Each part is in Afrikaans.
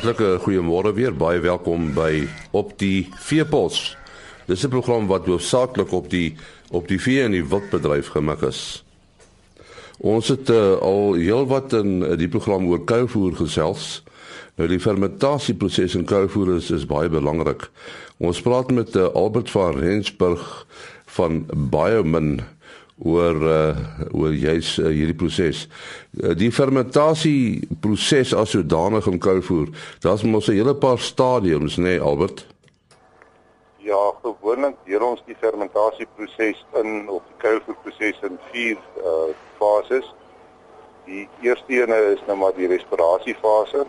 Hartlike goeiemôre weer. Baie welkom by op die Veepos. Dis 'n program wat hoofsaaklik op die op die vee en die wildbedryf gemik is. Ons het uh, al heelwat in uh, die program oor kuivoer gesels. Nou die fermentasieproses in kuivoer is, is baie belangrik. Ons praat met uh, Albert van Rensburg van Biomin oor uh, oor juis uh, hierdie proses. Uh, die fermentasie proses as sodanig in kuivoer, daar's mos 'n hele paar stadiums, nê nee, Albert? Ja, gewoonlik deur ons die fermentasie proses in of die kuivoerproses in 4 uh fases. Die eerste een is nou maar die respirasiefase.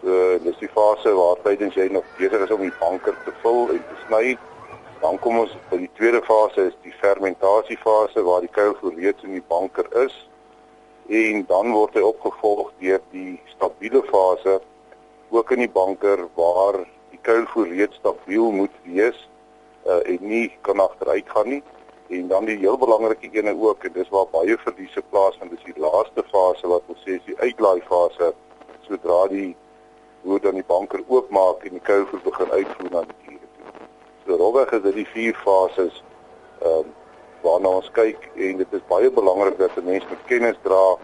So dis die fase waar tydens jy nog besig is om die banker te vul en te sny Dan kom ons by die tweede fase is die fermentasiefase waar die kuilvoer reeds in die banker is. En dan word hy opgevolg deur die stabiele fase ook in die banker waar die kuilvoer reeds stabiel moet wees uh, en nie kan agteruit gaan nie. En dan die heel belangrike ene ook en dis waar baie verliese plaasvind dis die laaste fase wat ons sê is die uitlaai fase sodra die hoe dan die banker oopmaak en die kuilvoer begin uitvoer na die diere So rolweg is dit die vier fases ehm um, waarna ons kyk en dit is baie belangrik dat 'n mens met kennis dra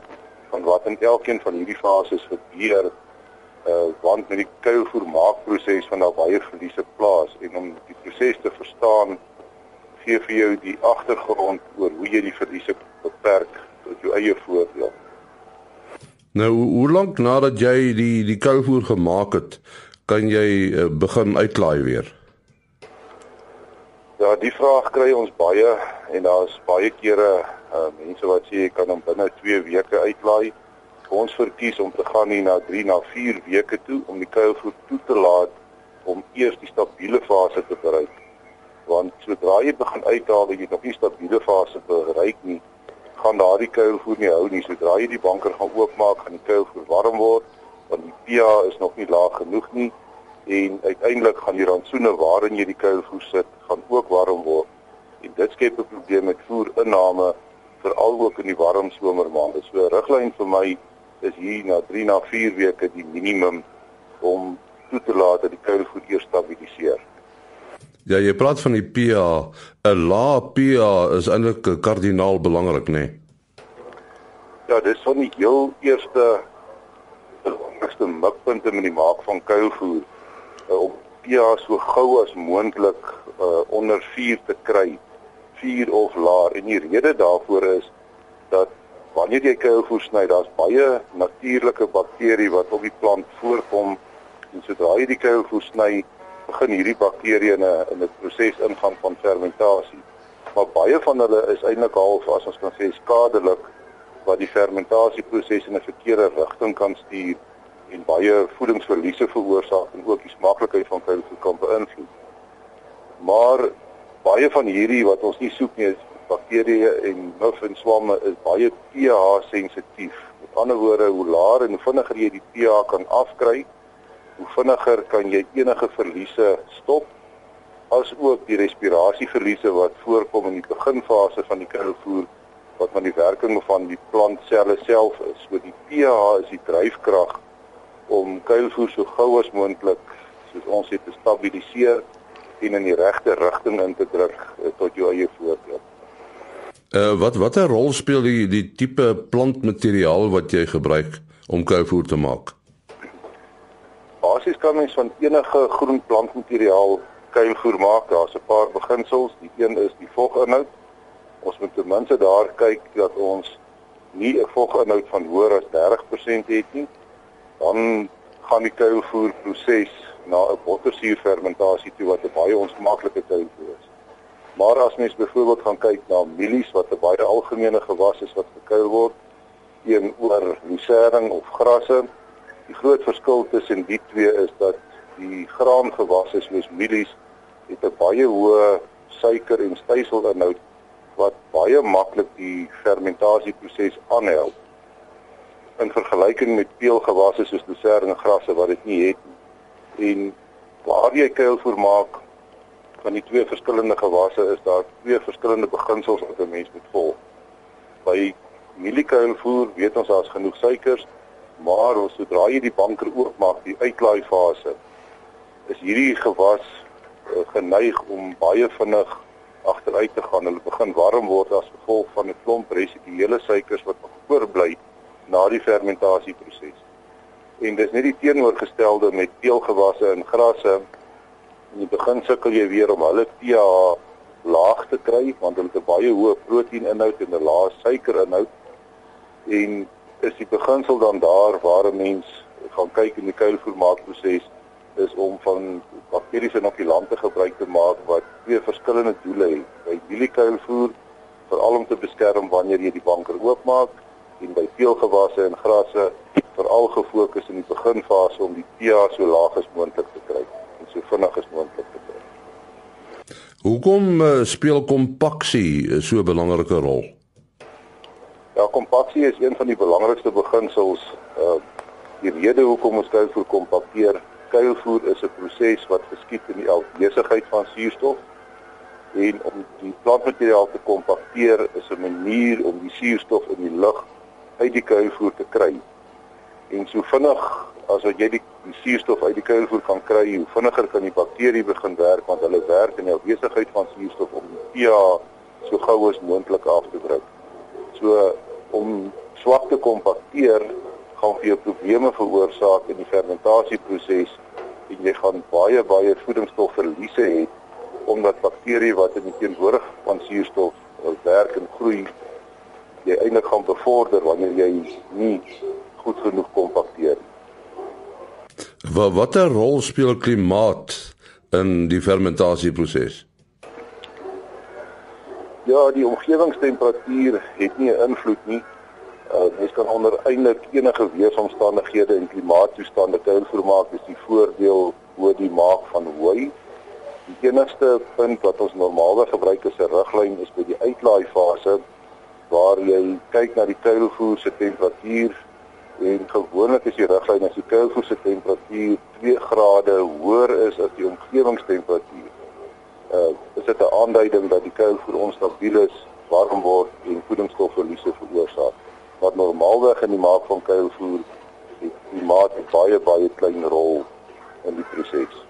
van wat in elkeen van hierdie fases gebeur uh want met die kuilvoer maakproses van daar baie verliese plaas en om die proses te verstaan gee vir jou die agtergrond oor hoe jy die verliese beperk tot jou eie voordeel. Nou, hoe lank nadat jy die die kuilvoer gemaak het, kan jy uh, begin uitlaai weer? Ja, die vraag kry ons baie en daar's baie kere uh, mense wat sê jy kan hom binne 2 weke uitlaai. Ons verkies om te gaan nie na 3 na 4 weke toe om die kuilvoer toe te laat om eers die stabiele fase te bereik. Want sodra jy begin uithaal en jy nog nie stabiele fase bereik nie, gaan daardie kuilvoer nie hou nie. Sodra jy die banker gaan oopmaak, gaan die kuilvoer warm word want die pH is nog nie laag genoeg nie en uiteindelik gaan die rantsoene waarin jy die kuilvoer sit, gaan ook warm word. En dit skep 'n probleem met voerinname veral ook in die warm somermaande. So 'n riglyn vir my is hier na 3 na 4 weke die minimum om toe te laat dat die kuilvoer eers stabiliseer. Ja, jy praat van die pH. 'n Lae pH is eintlik kardinaal belangrik, nê? Nee? Ja, dis van die heel eerste belangrikste mikpunte met die maak van kuilvoer uh, om pH so gou as moontlik uh, onder 4 te kry. 4 of laer en die rede daarvoor is dat wanneer jy kuilvoer sny, daar's baie natuurlike bakterieë wat op die plant voorkom en sodra jy die kuilvoer sny, begin hierdie bakterieë in 'n in 'n proses ingaan van fermentasie. Maar baie van hulle is eintlik half as ons kan sê skadelik wat die fermentasieproses in 'n verkeerde rigting kan stuur en baie voedingsverliese veroorsaak en ook die smaaklikheid van kuilvoer kan beïnvloed. Maar baie van hierdie wat ons nie soek nie is bakterieë en muf en swamme is baie pH sensitief. Met ander woorde, hoe laer en vinniger jy die pH kan afkry, hoe vinniger kan jy enige verliese stop as ook die respirasieverliese wat voorkom in die beginfase van die kuilvoer wat van die werking van die plantselle self is. So die pH is die dryfkrag om kuilvoer so gou as moontlik soos ons het te stabiliseer en in die regte rigting in te druk uh, tot jou eie voordeel. Uh wat watter rol speel die die tipe plantmateriaal wat jy gebruik om kuilvoer te maak? Basies kan mens van enige groen plantmateriaal kuilvoer maak. Daar's 'n paar beginsels. Die een is die voginhoud. Ons moet ten minste daar kyk dat ons nie 'n voginhoud van hoër as 30% het nie dan gaan die kuilvoer proses na 'n bottersuurfermentasie toe wat 'n baie onsmaaklike kuilvoer is. Maar as mens byvoorbeeld gaan kyk na mielies wat 'n baie algemene gewas is wat gekuil word teenoor lucerne of grasse, die groot verskil tussen die twee is dat die graangewasse soos mielies het 'n baie hoë suiker en styselinhoud wat baie maklik die fermentasieproses aanhelp in vergelyking met peelgewasse soos lucerne en grasse wat dit nie het nie. En waar jy kuilvoer maak van die twee verskillende gewasse is daar twee verskillende beginsels wat 'n mens moet volg. By mieliekuilvoer weet ons daar's genoeg suikers Maar ons sodra jy die banker oopmaak, die uitlaai fase, is hierdie gewas uh, geneig om baie vinnig agteruit te gaan. Hulle begin warm word as gevolg van 'n klomp residuele suikers wat oorbly na die fermentasieproses. En dis net die teenoorgestelde met teelgewasse en grasse. In die begin sukkel jy weer om hulle pH laag te kry want hulle het 'n baie hoë proteïninhoud en 'n lae suikerinhoud. En is die beginsel dan daar waar 'n mens gaan kyk in die kuilvoermaakproses is om van bakteriese inokulante gebruik te maak wat twee verskillende doele het. By wieliekuilvoer veral om te beskerm wanneer jy die banker oopmaak en by veelgewasse en grasse veral gefokus in die beginfase om die pH so laag as moontlik te kry en so vinnig as moontlik te kry. Hoekom uh, speel kompaksie eh, so 'n belangrike rol? Ja, kompaksie is een van die belangrikste beginsels uh die rede hoekom ons kuilvoer kompakteer kuilvoer is 'n proses wat geskied in die afwesigheid van suurstof en om die plantmateriaal te kompakteer is 'n manier om die suurstof in die lug uit die kuilvoer te kry. En so vinnig as wat jy die, die suurstof uit die kuilvoer kan kry, hoe vinniger kan die bakterie begin werk want hulle werk in die afwesigheid van suurstof om die pH so gou as moontlik af te druk. So om swak te kompakteer gaan vir jou probleme veroorsaak in die fermentasieproses en jy gaan baie baie voedingsstofverliese hê omdat bakterieë wat in die teenwoordig van suurstof werk en groei jy eintlik gaan bevorder wanneer jy nie goed genoeg kompakteer. Wat watter rol speel klimaat in die fermentasieproses? Ja, die omgewingstemperatuur het nie 'n invloed nie. Uh, mens kan onder eintlik enige weeromstandighede en klimaattoestande kuilvoer maak. Dis die voordeel oor die maak van hooi. Die enigste punt wat ons normaalweg gebruik as 'n riglyn is by die uitlaai fase waar jy kyk na die kuilvoer se temperatuur en gewoonlik is die riglyn as die kuilvoer se temperatuur 2 grade hoër is as die omgewingstemperatuur. Uh is dit 'n aanduiding dat die kuilvoer onstabiel is, warm word en voedingsstofverliese veroorsaak wat normaalweg in die maak van kuilvoer die klimaat baie baie klein rol in die proses.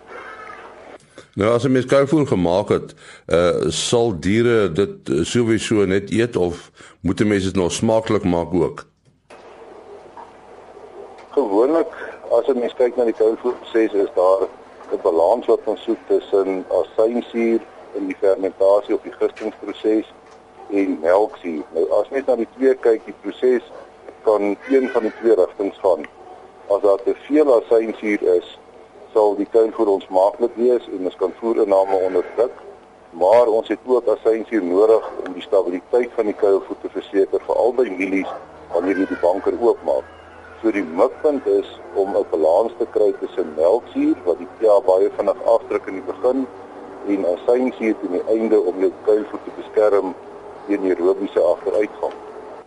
Nou as 'n mens kuilvoer gemaak het, uh sal diere dit sowieso net eet of moet 'n mens dit nog smaaklik maak ook? Gewoonlik as 'n mens kyk na die kuilvoerproses is daar 'n balans wat ons soek tussen asynsuur in die fermentasie of die gistingsproses en melksuur. Nou as net na die twee kyk, die proses kan een van die twee rigtings gaan. As daar te veel asynsuur is, sal die kuilvoer ons maaklik wees en ons kan voerinname onderdruk. Maar ons het ook asynsuur nodig om die stabiliteit van die kuilvoer te verseker veral by mielies wanneer jy die banker oopmaak. So die mikpunt is om 'n balans te kry tussen melksuur wat die pH baie vinnig afdruk in die begin en asynsuur teen die einde om jou kuilvoer te beskerm teen aerobiese agteruitgang.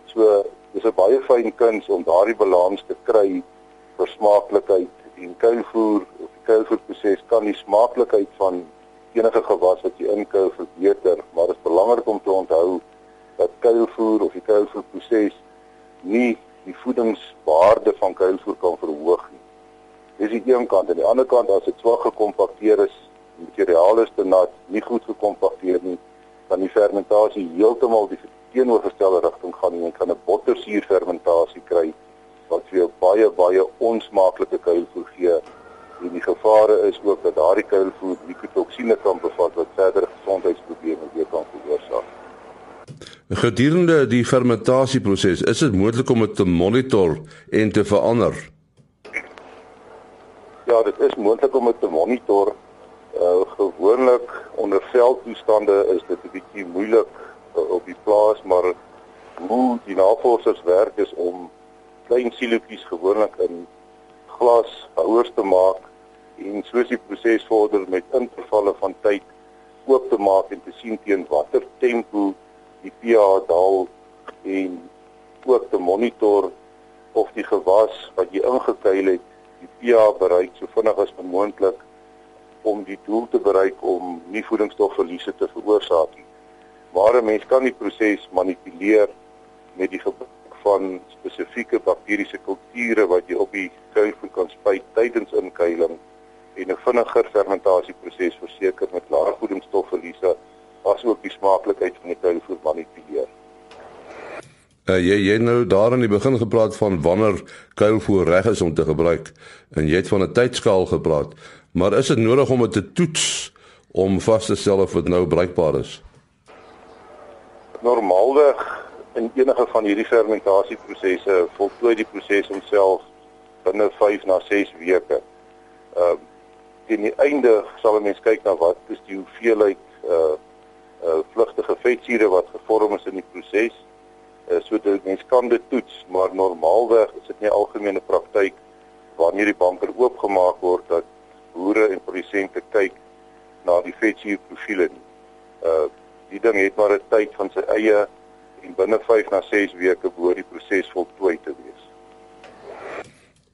So dis 'n baie fyn kuns om daardie balans te kry vir smaaklikheid en kuilvoer kuilvoerproses kan die smaaklikheid van enige gewas wat jy inkou verbeter, maar dit is belangrik om te onthou dat kuilvoer of die kuilvoerproses nie die voedingswaarde van kuilvoer kan verhoog nie. Dis die een kant en die ander kant as dit swak gekompakteer is, die materiaal is te nat, nie goed gekompakteer nie, dan die fermentasie heeltemal die teenoorgestelde rigting gaan en jy kan 'n bottersuur fermentasie kry wat vir jou baie baie onsmaaklike kuilvoer gee. En die gevare is ook dat daardie kuilvoer mikotoksine kan bevat wat verdere gesondheidsprobleme weer kan veroorsaak. Gedurende die fermentasieproses, is dit moontlik om dit te monitor en te verander. Ja, dit is moontlik om dit te monitor uh, gewoonlik onder veldtoestande is dit 'n bietjie moeilik uh, op die plaas maar hoe die navorsers werk is om klein silootjies gewoonlik in glas houers te maak en soos die proses vorder met intervalle van tyd oop te maak en te sien teen watter tempo die pH daal en ook te monitor of die gewas wat jy ingekuil het die pH bereik so vinnig as moontlik om die doel te bereik om nie voedingsstofverliese te veroorsaak nie. Maar 'n mens kan die proses manipuleer met die gebruik van spesifieke bakteriese kulture wat jy op die kuilvoer kan spuit tydens inkuiling en 'n vinniger fermentasieproses verseker met lae voedingsstofverliese asook die smaaklikheid van die kuilvoer manipuleer. Uh, jy jy nou daar in die begin gepraat van wanneer kuilvoer reg is om te gebruik en jy het van 'n tydskaal gepraat, maar is dit nodig om dit te toets om vas te stel of dit nou bruikbaar is? Normaalweg in enige van hierdie fermentasieprosesse voltooi die proses homself binne 5 na 6 weke. Ehm uh, teen die einde sal 'n mens kyk na wat is die hoeveelheid uh uh vlugtige vetsure wat gevorm is in die proses. Uh, so dit mens kan dit toets, maar normaalweg is dit nie algemene praktyk wanneer die banker oopgemaak word dat boere en produsente kyk na die vetsure profile nie. Uh die ding het maar 'n tyd van sy eie en binne 5 na 6 weke behoort die proses voltooi te wees.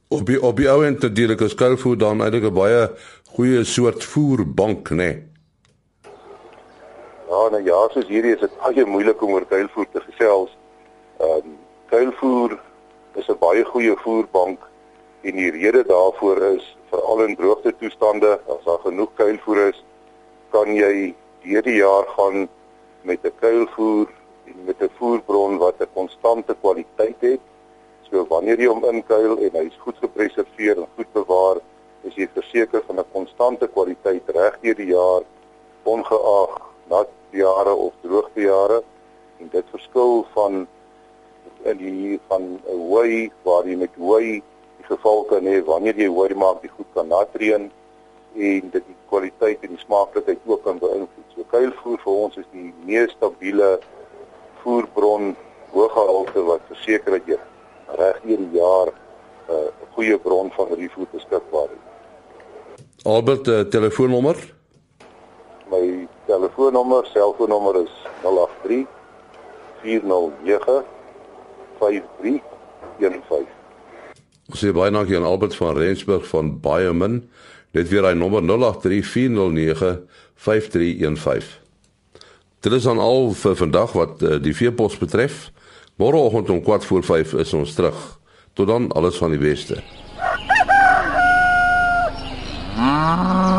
Op die op die ou end natuurlik is kuilvoer dan eintlik 'n baie goeie soort voerbank, né? Nee. Ja, nou ja, soos hierdie is dit baie moeilik om oor kuilvoer te gesels. Ehm um, kuilvoer is 'n baie goeie voerbank en die rede daarvoor is veral in droogte toestande, as daar genoeg kuilvoer is, kan jy deur die jaar gaan met 'n kuilvoer en met 'n voerbron wat 'n konstante kwaliteit het. So wanneer jy hom inkuil en hy's goed gepreserveer en goed bewaar, is jy verseker van 'n konstante kwaliteit reg deur die jaar ongeag nat jare of droogte jare. En dit verskil van in die van 'n hooi waar jy met hooi die geval kan hê wanneer jy hooi maak die goed kan natreën en dit die kwaliteit en die smaaklikheid ook kan beïnvloed. So kuilvoer vir ons is die mees stabiele voerbron hoëgehalte wat verseker dat jy reg deur die jaar uh, 'n uh, goeie bron van voed beskikbaar het. Albert uh, telefoonnommer? My telefoonnommer, selfoonnommer is 083 409 5315. Ons sê baie dankie aan Albert van Rensburg van Biomin. Net weer hy nommer 083 409 5315. Dit is dan al vir vandag wat uh, die veepos betref. Môreoggend om 4 voor 5 is ons terug. Tot dan alles van die beste. Ah.